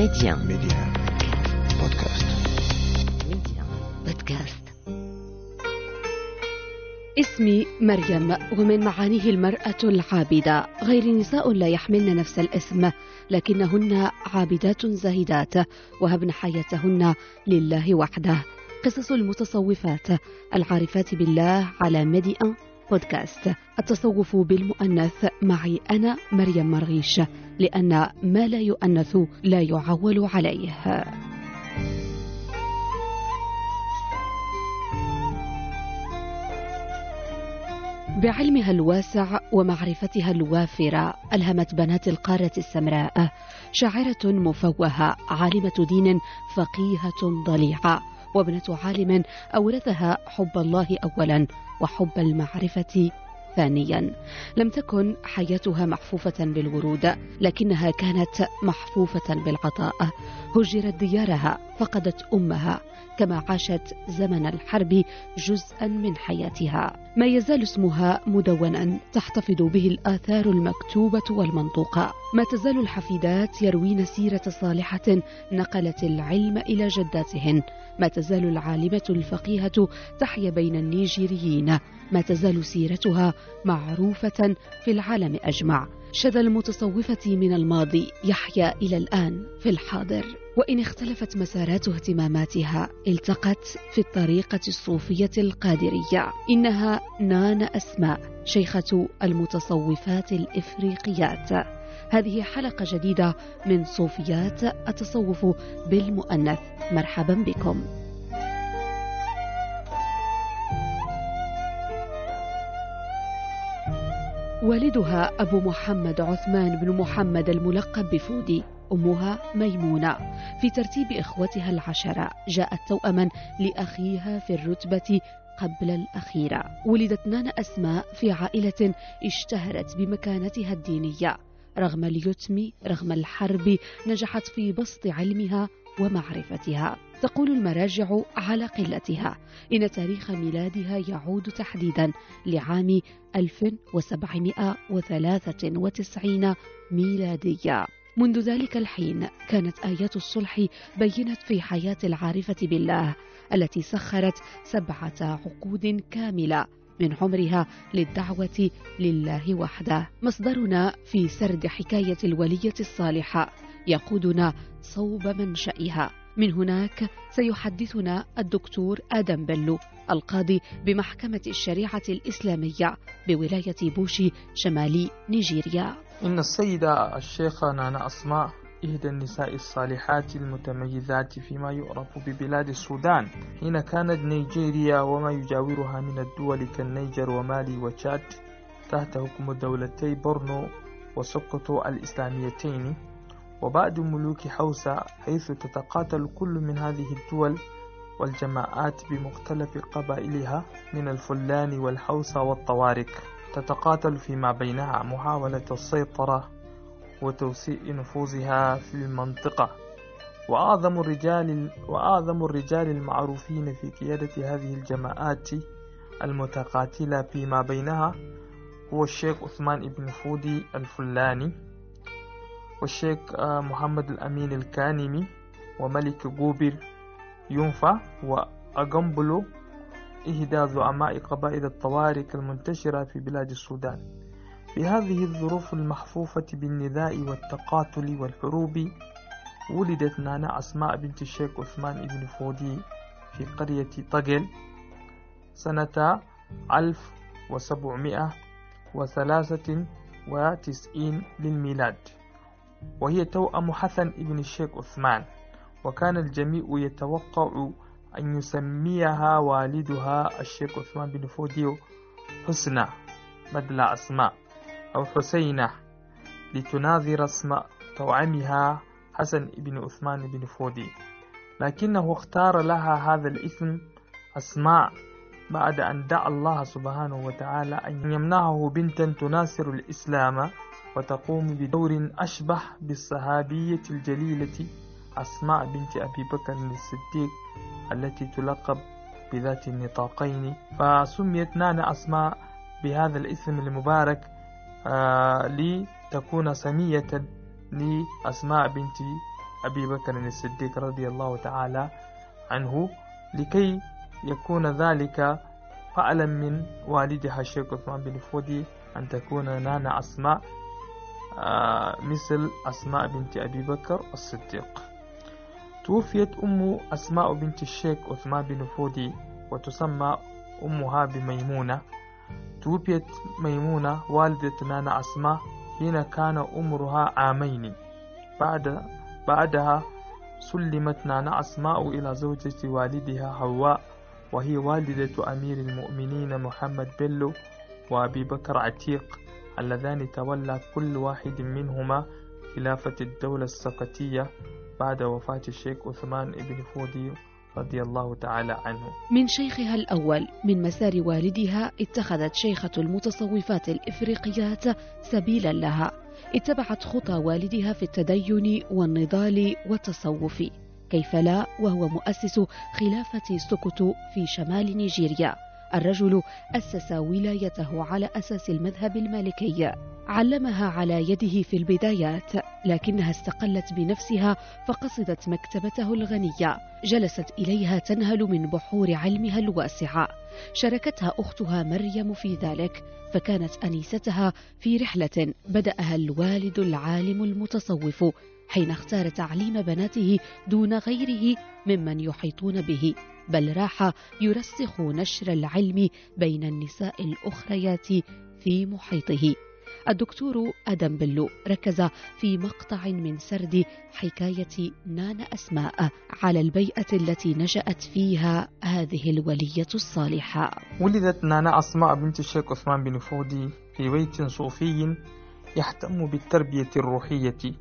Média. Média. Podcast. Média. Podcast. اسمي مريم ومن معانيه المرأة العابدة غير نساء لا يحملن نفس الاسم لكنهن عابدات زاهدات وهبن حياتهن لله وحده قصص المتصوفات العارفات بالله على ميدي أن بودكاست التصوف بالمؤنث معي أنا مريم مرغيش لأن ما لا يؤنث لا يعول عليه. بعلمها الواسع ومعرفتها الوافرة ألهمت بنات القارة السمراء شاعرة مفوهة عالمة دين فقيهة ضليعة وابنة عالم أورثها حب الله أولا وحب المعرفة ثانيا. لم تكن حياتها محفوفة بالورود لكنها كانت محفوفة بالعطاء. هجرت ديارها فقدت أمها كما عاشت زمن الحرب جزءا من حياتها. ما يزال اسمها مدونا تحتفظ به الآثار المكتوبة والمنطوقة. ما تزال الحفيدات يروين سيرة صالحة نقلت العلم إلى جداتهن. ما تزال العالمة الفقيهة تحيا بين النيجيريين. ما تزال سيرتها معروفة في العالم أجمع. شذا المتصوفة من الماضي يحيا إلى الآن في الحاضر. وإن اختلفت مسارات اهتماماتها التقت في الطريقة الصوفية القادرية. إنها نان أسماء شيخة المتصوفات الإفريقيات. هذه حلقة جديدة من صوفيات التصوف بالمؤنث. مرحبا بكم. والدها أبو محمد عثمان بن محمد الملقب بفودي. أمها ميمونة. في ترتيب إخوتها العشرة جاءت توأما لأخيها في الرتبة قبل الأخيرة. ولدت نانا أسماء في عائلة اشتهرت بمكانتها الدينية. رغم اليتم رغم الحرب نجحت في بسط علمها ومعرفتها. تقول المراجع على قلتها إن تاريخ ميلادها يعود تحديدا لعام 1793 ميلادية. منذ ذلك الحين كانت آيات الصلح بينت في حياة العارفة بالله التي سخرت سبعة عقود كاملة من عمرها للدعوة لله وحده. مصدرنا في سرد حكاية الولية الصالحة يقودنا صوب منشئها. من هناك سيحدثنا الدكتور آدم بلو القاضي بمحكمة الشريعة الإسلامية بولاية بوشي شمال نيجيريا. إن السيدة الشيخة نانا أسماء إحدى النساء الصالحات المتميزات فيما يعرف ببلاد السودان حين كانت نيجيريا وما يجاورها من الدول كالنيجر ومالي وتشاد تحت حكم دولتي بورنو وسقطو الإسلاميتين. وبعد ملوك حوسة حيث تتقاتل كل من هذه الدول والجماعات بمختلف قبائلها من الفلان والحوسة والطوارق. تتقاتل فيما بينها محاولة السيطرة وتوسيع نفوذها في المنطقة. وأعظم الرجال وأعظم الرجال المعروفين في قيادة هذه الجماعات المتقاتلة فيما بينها هو الشيخ عثمان بن فودي الفلاني والشيخ محمد الأمين الكانمي وملك جوبر ينفع وأجمبلو إحدى زعماء قبائل الطوارق المنتشرة في بلاد السودان. في هذه الظروف المحفوفة بالنداء والتقاتل والحروب ولدت نانا أسماء بنت الشيخ عثمان بن فودي في قرية طقل سنة 1793 للميلاد وهي توأم حسن بن الشيخ عثمان وكان الجميع يتوقع أن يسميها والدها الشيخ عثمان بن فودي حسنى بدل أسماء أو حسينة لتناظر اسم توأمها حسن بن عثمان بن فودي. لكنه اختار لها هذا الاسم أسماء بعد أن دعا الله سبحانه وتعالى أن يمنحه بنتا تناصر الإسلام وتقوم بدور أشبه بالصحابية الجليلة أسماء بنت أبي بكر الصديق التي تلقب بذات النطاقين فسميت نانا أسماء بهذا الاسم المبارك آه لتكون سمية لأسماء بنت أبي بكر الصديق رضي الله تعالى عنه لكي يكون ذلك فعلا من والدها الشيخ عثمان بن فودي أن تكون نانا أسماء آه، مثل أسماء بنت أبي بكر الصديق. توفيت أم أسماء بنت الشيخ عثمان بن فودي وتسمى أمها بميمونة. توفيت ميمونة والدة نانا أسماء حين كان عمرها عامين. بعد بعدها سلمت نانا أسماء إلى زوجة والدها حواء وهي والدة أمير المؤمنين محمد بيلو وأبي بكر عتيق اللذان تولى كل واحد منهما خلافة الدولة السقطية بعد وفاة الشيخ عثمان بن فودي رضي الله تعالى عنه. من شيخها الأول من مسار والدها اتخذت شيخة المتصوفات الإفريقيات سبيلا لها. اتبعت خطى والدها في التدين والنضال والتصوف. كيف لا؟ وهو مؤسس خلافة سوكوتو في شمال نيجيريا. الرجل أسس ولايته على أساس المذهب المالكي. علمها على يده في البدايات لكنها استقلت بنفسها فقصدت مكتبته الغنية. جلست إليها تنهل من بحور علمها الواسعة شاركتها أختها مريم في ذلك فكانت أنيستها في رحلة بدأها الوالد العالم المتصوف حين اختار تعليم بناته دون غيره ممن يحيطون به. بل راح يرسخ نشر العلم بين النساء الأخريات في محيطه. الدكتور أدم بلو ركز في مقطع من سرد حكاية نانا أسماء على البيئة التي نشأت فيها هذه الولية الصالحة. ولدت نانا أسماء بنت الشيخ عثمان بن فودي في بيت صوفي يهتم بالتربية الروحية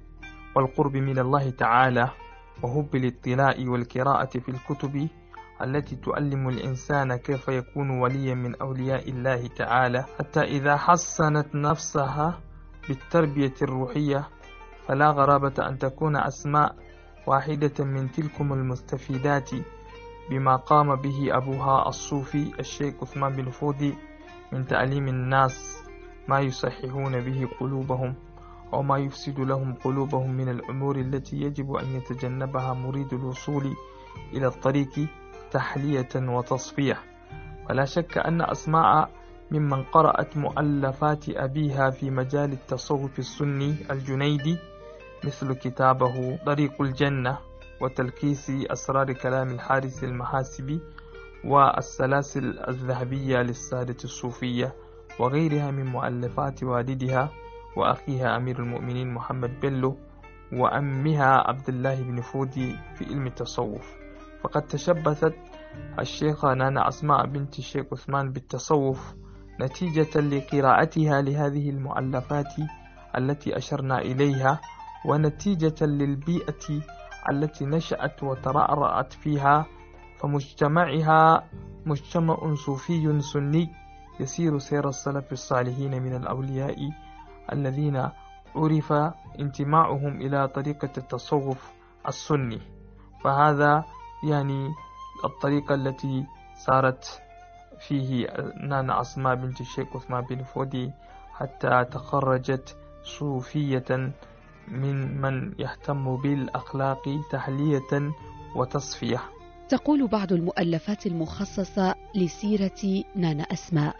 والقرب من الله تعالى وحب الاطلاع والقراءة في الكتب التي تعلم الإنسان كيف يكون وليا من أولياء الله تعالى حتى إذا حسنت نفسها بالتربية الروحية فلا غرابة أن تكون أسماء واحدة من تلكم المستفيدات بما قام به أبوها الصوفي الشيخ عثمان بن فودي من تعليم الناس ما يصححون به قلوبهم أو ما يفسد لهم قلوبهم من الأمور التي يجب أن يتجنبها مريد الوصول إلى الطريق. تحلية وتصفية ولا شك أن أسماء ممن قرأت مؤلفات أبيها في مجال التصوف السني الجنيدي مثل كتابه طريق الجنة وتلكيس أسرار كلام الحارث المحاسبي والسلاسل الذهبية للسادة الصوفية وغيرها من مؤلفات والدها وأخيها أمير المؤمنين محمد بيلو وأمها عبد الله بن فودي في علم التصوف. فقد تشبثت الشيخة نانا أسماء بنت الشيخ عثمان بالتصوف نتيجة لقراءتها لهذه المؤلفات التي أشرنا إليها ونتيجة للبيئة التي نشأت وترعرعت فيها فمجتمعها مجتمع صوفي سني يسير سير السلف الصالحين من الأولياء الذين عرف انتماعهم إلى طريقة التصوف السني. فهذا يعني الطريقة التي سارت فيه نانا أسماء بنت الشيخ عثمان بن فودي حتى تخرجت صوفية من من يهتم بالأخلاق تحلية وتصفية. تقول بعض المؤلفات المخصصة لسيرة نانا أسماء.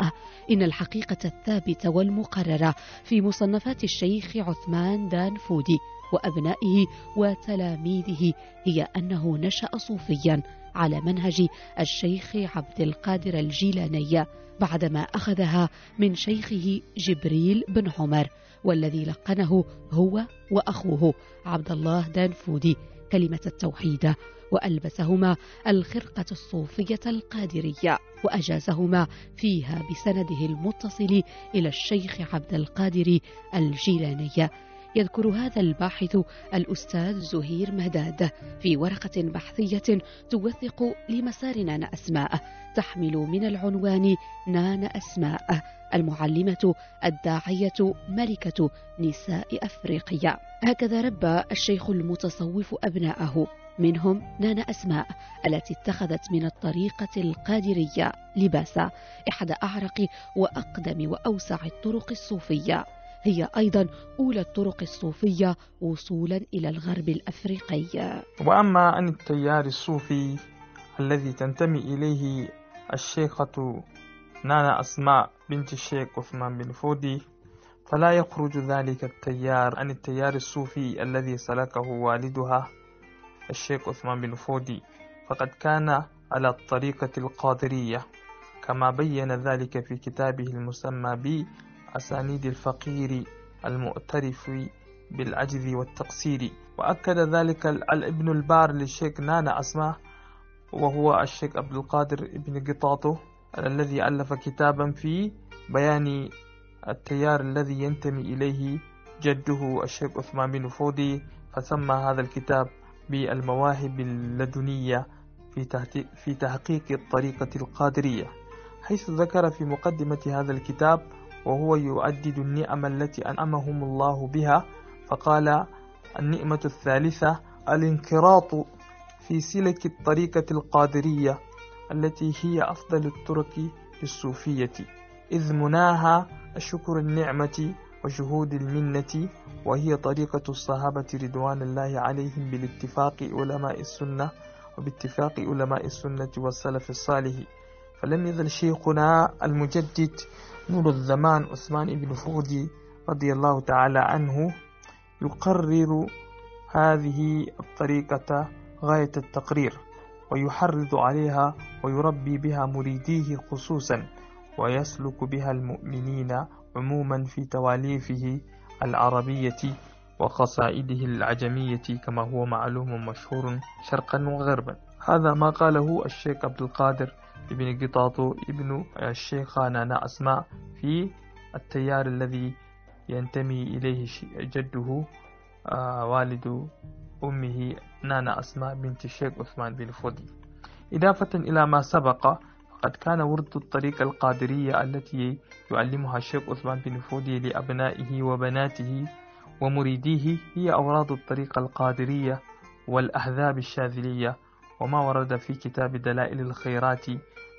إن الحقيقة الثابتة والمقررة في مصنفات الشيخ عثمان دان فودي وأبنائه وتلاميذه هي أنه نشأ صوفيا على منهج الشيخ عبد القادر الجيلاني بعدما أخذها من شيخه جبريل بن عمر والذي لقنه هو وأخوه عبد الله دانفودي كلمة التوحيد وألبسهما الخرقة الصوفية القادرية وأجازهما فيها بسنده المتصل إلى الشيخ عبد القادر الجيلاني. يذكر هذا الباحث الأستاذ زهير مهداد في ورقة بحثية توثق لمسار نانا أسماء تحمل من العنوان نانا أسماء المعلمة الداعية ملكة نساء أفريقيا. هكذا ربى الشيخ المتصوف أبناءه منهم نانا أسماء التي اتخذت من الطريقة القادرية لباسا إحدى أعرق وأقدم وأوسع الطرق الصوفية. هي أيضا أولى الطرق الصوفية وصولا إلى الغرب الأفريقي. وأما عن التيار الصوفي الذي تنتمي إليه الشيخة نانا أسماء بنت الشيخ عثمان بن فودي فلا يخرج ذلك التيار عن التيار الصوفي الذي سلكه والدها الشيخ عثمان بن فودي. فقد كان على الطريقة القادرية كما بين ذلك في كتابه المسمى بأسانيد الفقير المؤترف بالعجز والتقصير. وأكد ذلك الابن البار للشيخ نانا أسماء وهو الشيخ عبد القادر بن قطاطه الذي ألف كتابا في بيان التيار الذي ينتمي إليه جده الشيخ عثمان بن فودي فسمى هذا الكتاب بالمواهب اللدنية في تحقيق الطريقة القادرية. حيث ذكر في مقدمة هذا الكتاب وهو يعدد النعم التي أنعمهم الله بها فقال النعمة الثالثة الانقراط في سلك الطريقة القادرية التي هي أفضل الطرق للصوفية إذ مناها شكر النعمة وشهود المنة وهي طريقة الصحابة رضوان الله عليهم بالاتفاق علماء السنة وباتفاق علماء السنة والسلف الصالح. فلم يزل شيخنا المجدد نور الزمان عثمان بن فودي رضي الله تعالى عنه يقرر هذه الطريقة غاية التقرير ويحرض عليها ويربي بها مريديه خصوصا ويسلك بها المؤمنين عموما في تواليفه العربية وقصائده العجمية كما هو معلوم مشهور شرقا وغربا. هذا ما قاله الشيخ عبد القادر ابن قطاط ابن الشيخ نانا أسماء في التيار الذي ينتمي إليه جده آه، والد أمه نانا أسماء بنت الشيخ عثمان بن فودي إضافة إلى ما سبق فقد كان ورد الطريقة القادرية التي يعلمها الشيخ عثمان بن فودي لأبنائه وبناته ومريديه هي أوراد الطريقة القادرية والأحذاب الشاذلية. وما ورد في كتاب دلائل الخيرات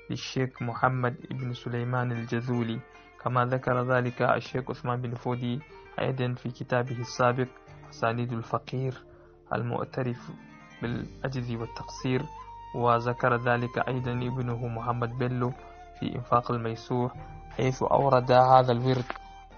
للشيخ محمد بن سليمان الجذولي كما ذكر ذلك الشيخ عثمان بن فودي أيضا في كتابه السابق أسانيد الفقير المعترف بالعجز والتقصير وذكر ذلك أيضا ابنه محمد بيلو في إنفاق الميسور حيث أورد هذا الورد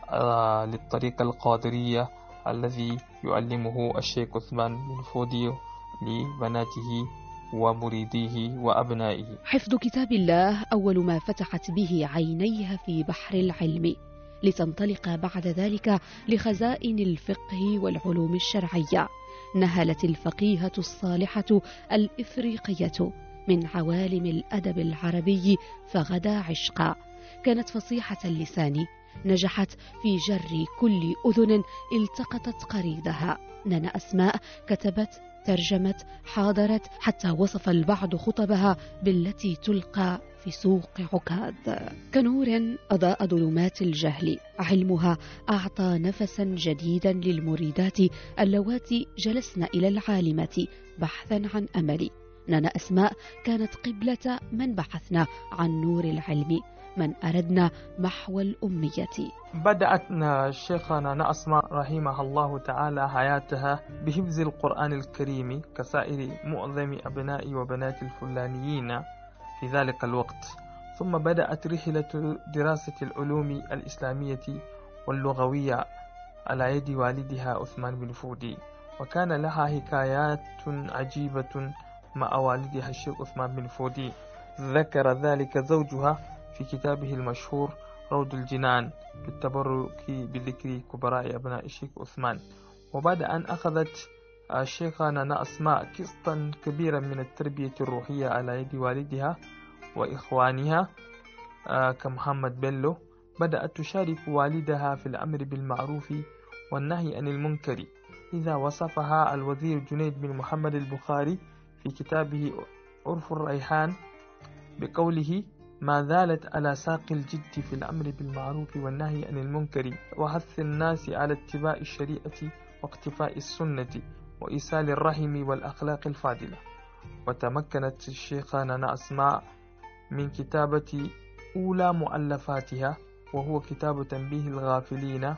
آه، للطريقة القادرية الذي يعلمه الشيخ عثمان بن فوديو لبناته ومريديه وأبنائه. حفظ كتاب الله أول ما فتحت به عينيها في بحر العلم لتنطلق بعد ذلك لخزائن الفقه والعلوم الشرعية. نهلت الفقيهة الصالحة الإفريقية من عوالم الأدب العربي فغدا عشقا. كانت فصيحة اللسان نجحت في جر كل أذن التقطت قريدها. نانا أسماء كتبت ترجمت حاضرت حتى وصف البعض خطبها بالتي تلقى في سوق عكاد كنور أضاء ظلمات الجهل علمها أعطى نفسا جديدا للمريدات اللواتي جلسن إلى العالمة بحثا عن أمل. نانا أسماء كانت قبلة من بحثنا عن نور العلم. من أردنا محو الأمية. بدأت شيخنا أسماء رحمها الله تعالى حياتها بحفظ القرآن الكريم كسائر معظم أبناء وبنات الفلانيين في ذلك الوقت. ثم بدأت رحلة دراسة العلوم الإسلامية واللغوية على يد والدها عثمان بن فودي. وكان لها حكايات عجيبة مع والدها الشيخ عثمان بن فودي. ذكر ذلك زوجها في كتابه المشهور روض الجنان بالتبرك بذكر كبراء أبناء الشيخ عثمان. وبعد أن أخذت شيخنا أسماء قسطا كبيرا من التربية الروحية على يد والدها وإخوانها آه، كمحمد بيلو بدأت تشارك والدها في الأمر بالمعروف والنهي عن المنكر. إذا وصفها الوزير جنيد بن محمد البخاري في كتابه عرف الريحان بقوله ما زالت على ساق الجد في الأمر بالمعروف والنهي عن المنكر وحث الناس على اتباع الشريعة واقتفاء السنة وإيصال الرحم والأخلاق الفاضلة. وتمكنت الشيخة أسماء من كتابة أولى مؤلفاتها وهو كتاب تنبيه الغافلين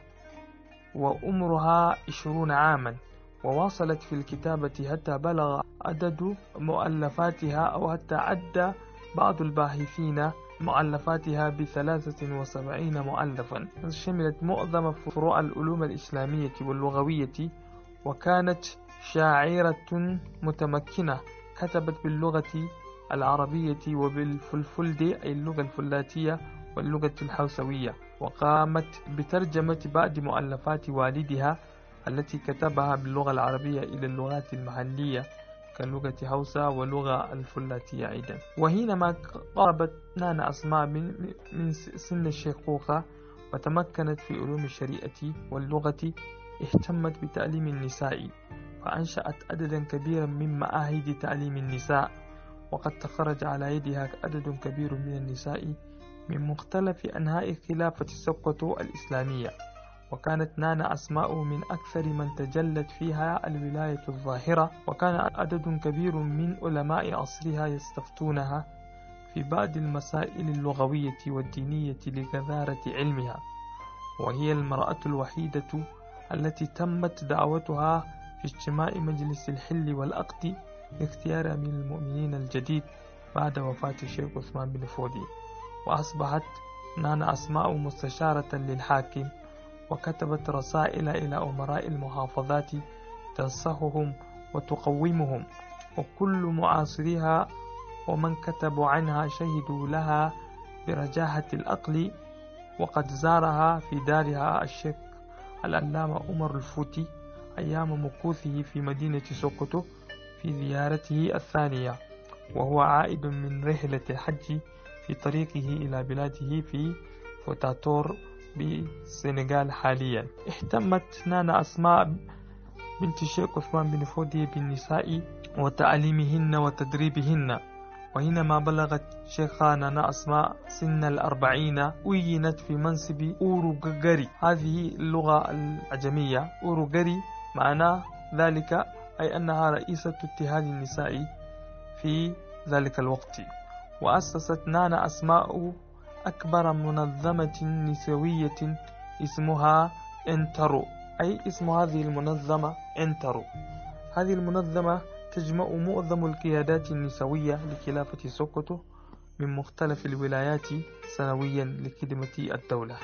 وأمرها عشرون عاما. وواصلت في الكتابة حتى بلغ عدد مؤلفاتها أو حتى عد بعض الباحثين مؤلفاتها بثلاثة وسبعين مؤلفا. شملت معظم فروع العلوم الإسلامية واللغوية وكانت شاعرة متمكنة كتبت باللغة العربية وبالفلفلدي أي اللغة الفلاتية واللغة الحوسوية وقامت بترجمة بعض مؤلفات والدها التي كتبها باللغة العربية إلى اللغات المحلية. كلغة هوسا ولغة الفلاتية أيضا. وحينما قربت نانا أسماء من سن الشيخوخة وتمكنت في علوم الشريعة واللغة اهتمت بتعليم النساء فأنشأت عددا كبيرا من معاهد تعليم النساء وقد تخرج على يدها عدد كبير من النساء من مختلف أنحاء خلافة سقوط الإسلامية. وكانت نانا أسماء من أكثر من تجلت فيها الولاية الظاهرة وكان عدد كبير من علماء عصرها يستفتونها في بعض المسائل اللغوية والدينية لجذارة علمها. وهي المرأة الوحيدة التي تمت دعوتها في اجتماع مجلس الحل والأقد لاختيار أمير المؤمنين الجديد بعد وفاة الشيخ عثمان بن فودي. وأصبحت نانا أسماء مستشارة للحاكم وكتبت رسائل إلى أمراء المحافظات تنصحهم وتقومهم وكل معاصريها ومن كتبوا عنها شهدوا لها برجاحة العقل وقد زارها في دارها الشيخ العلامة عمر الفوتي أيام مكوثه في مدينة سوكوتو في زيارته الثانية وهو عائد من رحلة الحج في طريقه إلى بلاده في فوتا تورو بالسنغال حاليا. اهتمت نانا أسماء بنت الشيخ عثمان بن فودي بالنساء وتعليمهن وتدريبهن. وحينما بلغت شيخة نانا أسماء سن الأربعين عينت في منصب أوروغاري. هذه اللغة العجمية أوروغاري معناه ذلك أي أنها رئيسة اتحاد النساء في ذلك الوقت. وأسست نانا أسماء أكبر منظمة نسوية اسمها انترو. أي اسم هذه المنظمة؟ انترو. هذه المنظمة تجمع معظم القيادات النسوية لخلافة سوكوتو من مختلف الولايات سنويا لخدمة الدولة.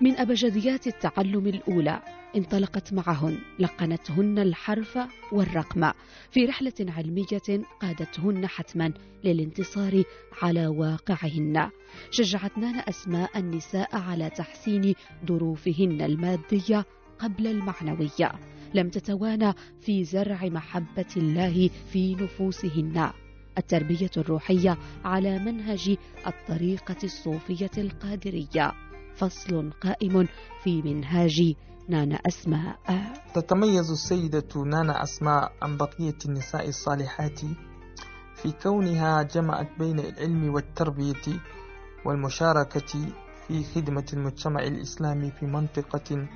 من أبجديات التعلم الأولى. انطلقت معهن لقنتهن الحرف والرقم. في رحلة علمية قادتهن حتما للانتصار على واقعهن. شجعت نانا أسماء النساء على تحسين ظروفهن المادية قبل المعنوية. لم تتوانى في زرع محبة الله في نفوسهن. التربية الروحية على منهج الطريقة الصوفية القادرية. فصل قائم في منهاج نانا أسماء. تتميز السيدة نانا أسماء عن بقية النساء الصالحات في كونها جمعت بين العلم والتربية والمشاركة في خدمة المجتمع الإسلامي في منطقة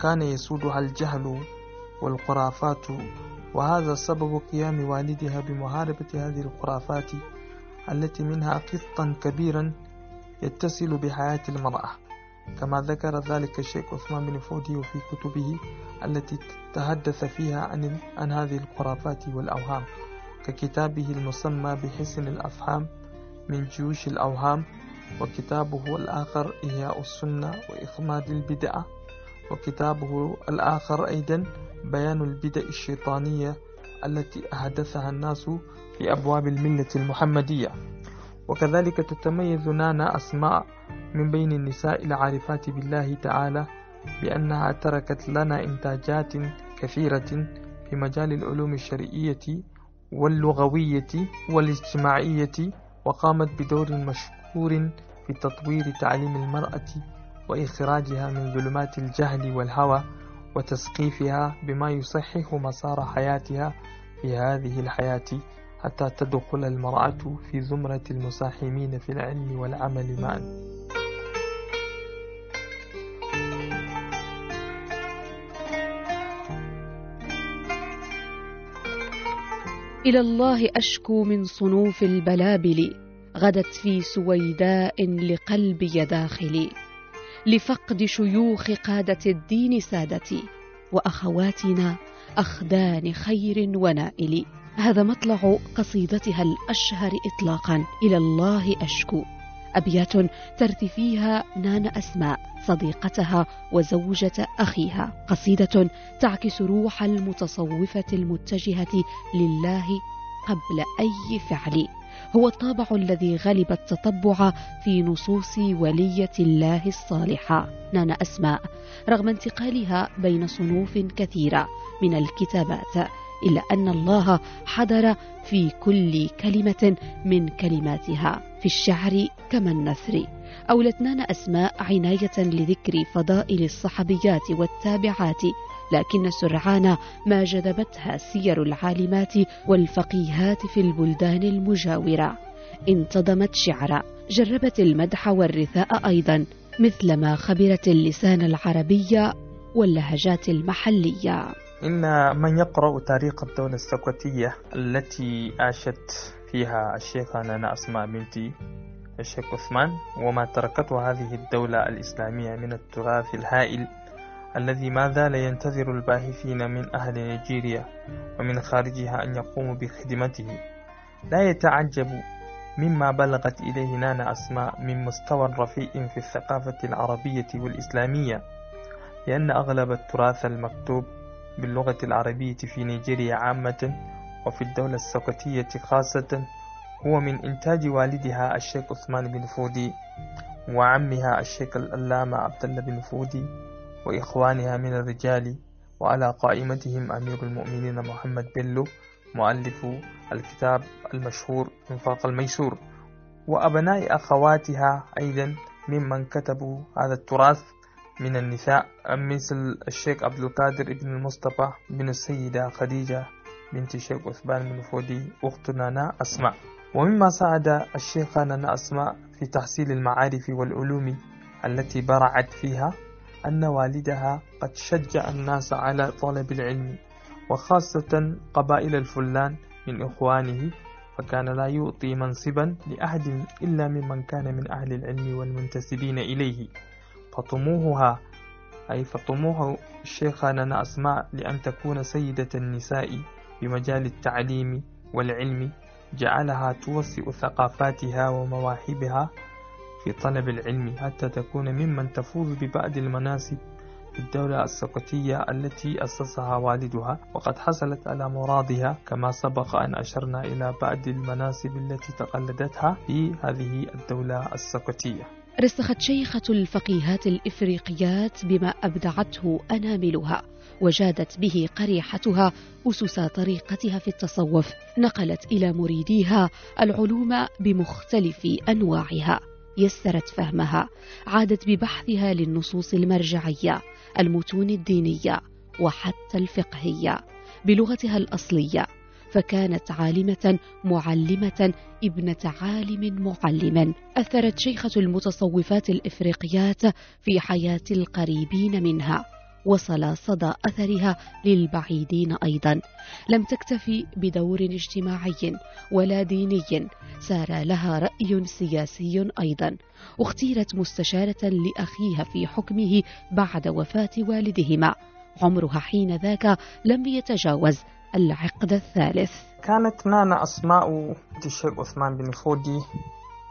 كان يسودها الجهل والخرافات وهذا سبب قيام والدها بمحاربة هذه الخرافات التي منها قسطا كبيرا يتصل بحياة المرأة. كما ذكر ذلك الشيخ عثمان بن فودي في كتبه التي تحدث فيها عن, عن هذه الخرافات والأوهام ككتابه المسمى بحسن الأفهام من جيوش الأوهام وكتابه الآخر إحياء السنة وإخماد البدعة وكتابه الآخر أيضا بيان البدع الشيطانية التي أحدثها الناس في أبواب الملة المحمدية. وكذلك تتميز نانا أسماء من بين النساء العارفات بالله تعالى بأنها تركت لنا إنتاجات كثيرة في مجال العلوم الشرعية واللغوية والاجتماعية وقامت بدور مشهور في تطوير تعليم المرأة وإخراجها من ظلمات الجهل والهوى وتسقيفها بما يصحح مسار حياتها في هذه الحياة. حتى تدخل المرأة في زمرة المساهمين في العلم والعمل معا. إلى الله أشكو من صنوف البلابل غدت في سويداء لقلبي داخلي لفقد شيوخ قادة الدين سادتي وأخواتنا أخدان خير ونائل. هذا مطلع قصيدتها الأشهر إطلاقا. إلى الله أشكو. أبيات ترثي فيها نان أسماء صديقتها وزوجة أخيها. قصيدة تعكس روح المتصوفة المتجهة لله قبل أي فعل. هو الطابع الذي غلب التطبع في نصوص ولية الله الصالحة. نانا أسماء رغم انتقالها بين صنوف كثيرة من الكتابات. إلا أن الله حضر في كل كلمة من كلماتها في الشعر كما النثر. أولت نانا أسماء عناية لذكر فضائل الصحابيات والتابعات لكن سرعان ما جذبتها سير العالمات والفقيهات في البلدان المجاورة. انتظمت شعرا جربت المدح والرثاء أيضا مثلما خبرت اللسان العربي واللهجات المحلية. إن من يقرأ تاريخ الدولة السكوتية التي عاشت فيها الشيخة نانا أسماء بنت الشيخ عثمان وما تركته هذه الدولة الإسلامية من التراث الهائل الذي ما زال ينتظر الباحثين من أهل نيجيريا ومن خارجها أن يقوموا بخدمته. لا يتعجب مما بلغت إليه نانا أسماء من مستوى رفيع في الثقافة العربية والإسلامية لأن أغلب التراث المكتوب باللغة العربية في نيجيريا عامة وفي الدولة السكوتية خاصة هو من إنتاج والدها الشيخ عثمان بن فودي وعمها الشيخ الألامة عبد الله بن فودي وإخوانها من الرجال وعلى قائمتهم أمير المؤمنين محمد بيلو مؤلف الكتاب المشهور إنفاق الميسور وأبناء أخواتها أيضا ممن كتبوا هذا التراث. من النساء مثل الشيخ عبد القادر بن المصطفى بن السيدة خديجة بنت الشيخ عثمان بن فودي أخت نانا أسماء. ومما ساعد الشيخة نانا أسماء في تحصيل المعارف والعلوم التي برعت فيها أن والدها قد شجع الناس على طلب العلم وخاصة قبائل الفلان من إخوانه فكان لا يعطي منصبا لأحد إلا ممن كان من أهل العلم والمنتسبين إليه. فطموحها أي فطموح الشيخة نانا أسماء لأن تكون سيدة النساء بمجال التعليم والعلم جعلها توسع ثقافاتها ومواهبها في طلب العلم حتى تكون ممن تفوز ببعض المناصب في الدولة السقطية التي أسسها والدها. وقد حصلت على مرادها كما سبق أن أشرنا إلى بعض المناصب التي تقلدتها في هذه الدولة السقطية. رسخت شيخة الفقيهات الإفريقيات بما أبدعته أناملها وجادت به قريحتها أسس طريقتها في التصوف نقلت إلى مريديها العلوم بمختلف أنواعها يسرت فهمها عادت ببحثها للنصوص المرجعية المتون الدينية وحتى الفقهية بلغتها الأصلية. فكانت عالمة معلمة ابنة عالم معلم. أثرت شيخة المتصوفات الإفريقيات في حياة القريبين منها وصل صدى أثرها للبعيدين أيضا. لم تكتفي بدور اجتماعي ولا ديني سار لها رأي سياسي أيضا. اختيرت مستشارة لأخيها في حكمه بعد وفاة والدهما. عمرها حين ذاك لم يتجاوز العقد الثالث. كانت نانا أسماء الشيخ عثمان بن فودي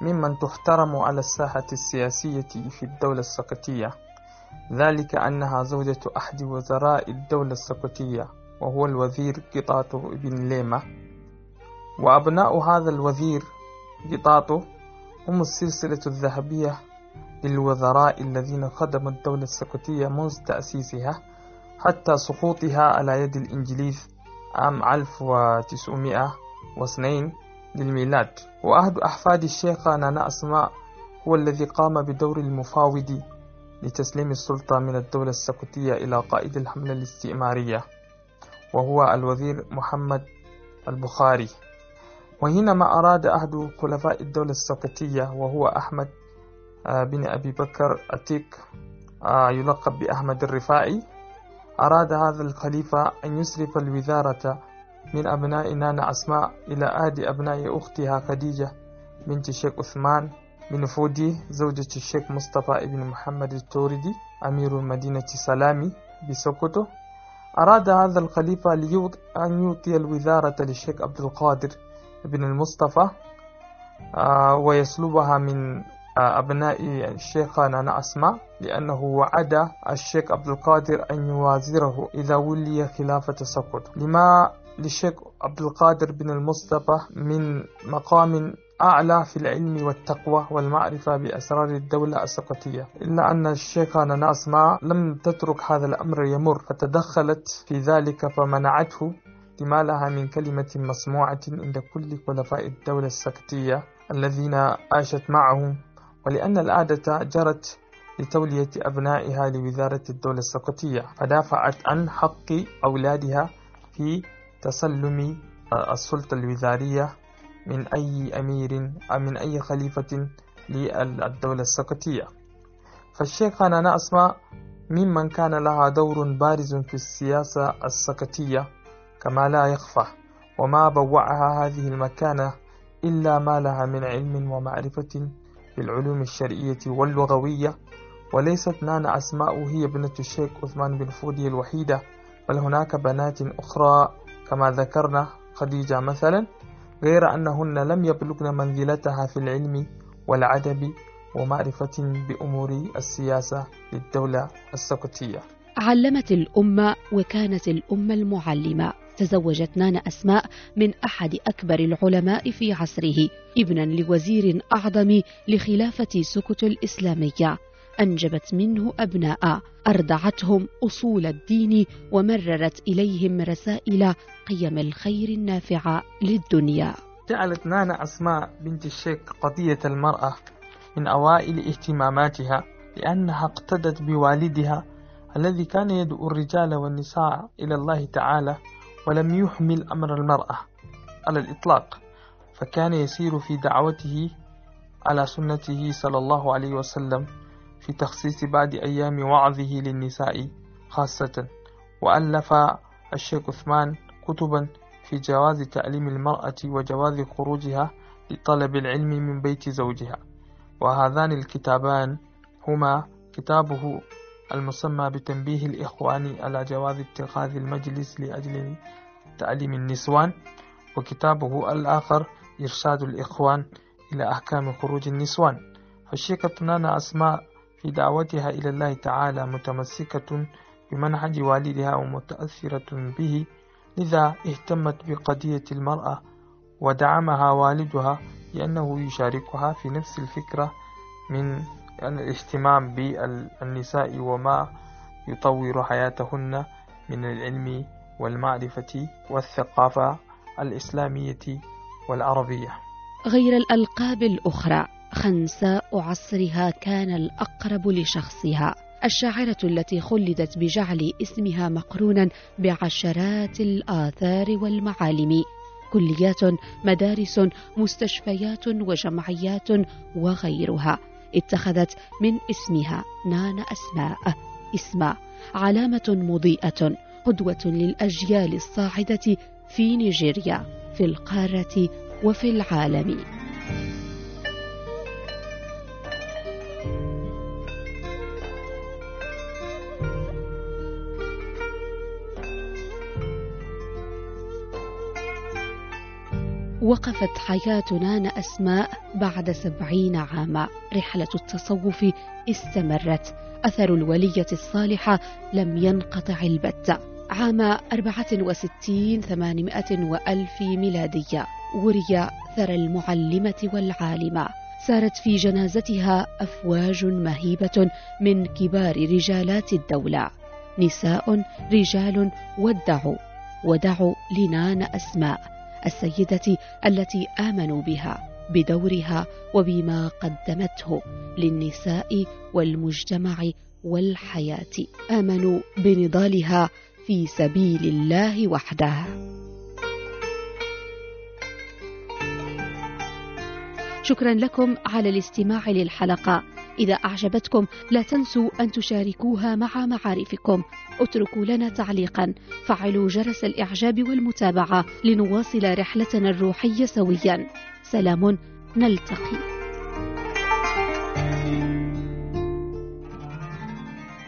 ممن تحترم على الساحة السياسية في الدولة السقطية. ذلك أنها زوجة أحد وزراء الدولة السقطية وهو الوزير قطاطو بن ليمة. وأبناء هذا الوزير قطاطو هم السلسلة الذهبية للوزراء الذين خدموا الدولة السقطية منذ تأسيسها حتى سقوطها على يد الإنجليز. عام 1902 للميلاد. وأحد أحفاد الشيخة نانا أسماء هو الذي قام بدور المفاوض لتسليم السلطة من الدولة السقطية إلى قائد الحملة الاستعمارية وهو الوزير محمد البخاري. وحينما أراد أحد خلفاء الدولة السقطية وهو أحمد آه، بن أبي بكر أتيك آه، يلقب بأحمد الرفاعي أراد هذا الخليفة أن يصرف الوزارة من أبناء نانا أسماء إلى أحد أبناء أختها خديجة بنت الشيخ عثمان بن فودي زوجة الشيخ مصطفى بن محمد التوردي أمير مدينة سلامي بسوكوتو. أراد هذا الخليفة أن يعطي الوزارة للشيخ عبد القادر بن المصطفى آه، ويسلبها من أبناء الشيخ نانا أسماء لأنه وعد الشيخ عبد القادر أن يوازره إذا ولي خلافة سقط لما للشيخ عبد القادر بن المصطفى من مقام أعلى في العلم والتقوى والمعرفة بأسرار الدولة السقطية. إلا أن الشيخ أسماء لم تترك هذا الأمر يمر فتدخلت في ذلك فمنعته لما لها من كلمة مسموعة عند كل خلفاء الدولة السكتية الذين عاشت معهم ولأن العادة جرت لتولية أبنائها لوزارة الدولة السكتية فدافعت عن حق أولادها في تسلم السلطة الوزارية من أي أمير أو من أي خليفة للدولة السكتية فالشيخ نانا أسماء ممن كان لها دور بارز في السياسة السكتية كما لا يخفى وما بوعها هذه المكانة إلا ما لها من علم ومعرفة بالعلوم الشرعية واللغوية وليست نانا أسماء هي ابنة الشيخ عثمان بن فودي الوحيدة بل هناك بنات أخرى كما ذكرنا خديجة مثلا غير أنهن لم يبلغن منزلتها في العلم والعدب ومعرفة بأمور السياسة للدولة السكوتية علمت الأمة وكانت الأمة المعلمة. تزوجت نانا أسماء من أحد أكبر العلماء في عصره ابنا لوزير أعظم لخلافة سكت الإسلامية. أنجبت منه أبناء أردعتهم أصول الدين ومررت إليهم رسائل قيم الخير النافعة للدنيا. جعلت نانا أسماء بنت الشيخ قضية المرأة من أوائل اهتماماتها لأنها اقتدت بوالدها الذي كان يدعو الرجال والنساء إلى الله تعالى ولم يحمل أمر المرأة على الإطلاق فكان يسير في دعوته على سنته صلى الله عليه وسلم في تخصيص بعض أيام وعظه للنساء خاصة وألف الشيخ عثمان كتبا في جواز تعليم المرأة وجواز خروجها لطلب العلم من بيت زوجها وهذان الكتابان هما كتابه المسمى بتنبيه الإخوان على جواز اتخاذ المجلس لأجل تعليم النسوان وكتابه الآخر إرشاد الإخوان إلى أحكام خروج النسوان. فالشيخة نانا أسماء في دعوتها إلى الله تعالى متمسكة بمنهج والدها ومتأثرة به. لذا اهتمت بقضية المرأة ودعمها والدها لأنه يشاركها في نفس الفكرة من الاهتمام بالنساء وما يطور حياتهن من العلم والمعرفة والثقافة الإسلامية والعربية. غير الألقاب الأخرى خنساء عصرها كان الأقرب لشخصها. الشاعرة التي خلدت بجعل اسمها مقرونا بعشرات الآثار والمعالم. كليات مدارس مستشفيات وجمعيات وغيرها. اتخذت من اسمها نانا أسماء. اسم علامة مضيئة قدوة للأجيال الصاعدة في نيجيريا في القارة وفي العالم. وقفت حياة نانا أسماء بعد سبعين عاما. رحلة التصوف استمرت. أثر الولية الصالحة لم ينقطع البتة عام أربعة وستين ثمانمائة وألف ميلادية. وري ثرى المعلمة والعالمة. سارت في جنازتها أفواج مهيبة من كبار رجالات الدولة. نساء رجال ودعوا. ودعوا لنان أسماء. السيدة التي آمنوا بها بدورها وبما قدمته للنساء والمجتمع والحياة. آمنوا بنضالها في سبيل الله وحده شكرا لكم على الاستماع للحلقة. إذا أعجبتكم لا تنسوا أن تشاركوها مع معارفكم. اتركوا لنا تعليقا. فعلوا جرس الإعجاب والمتابعة لنواصل رحلتنا الروحية سويا. سلام. نلتقي.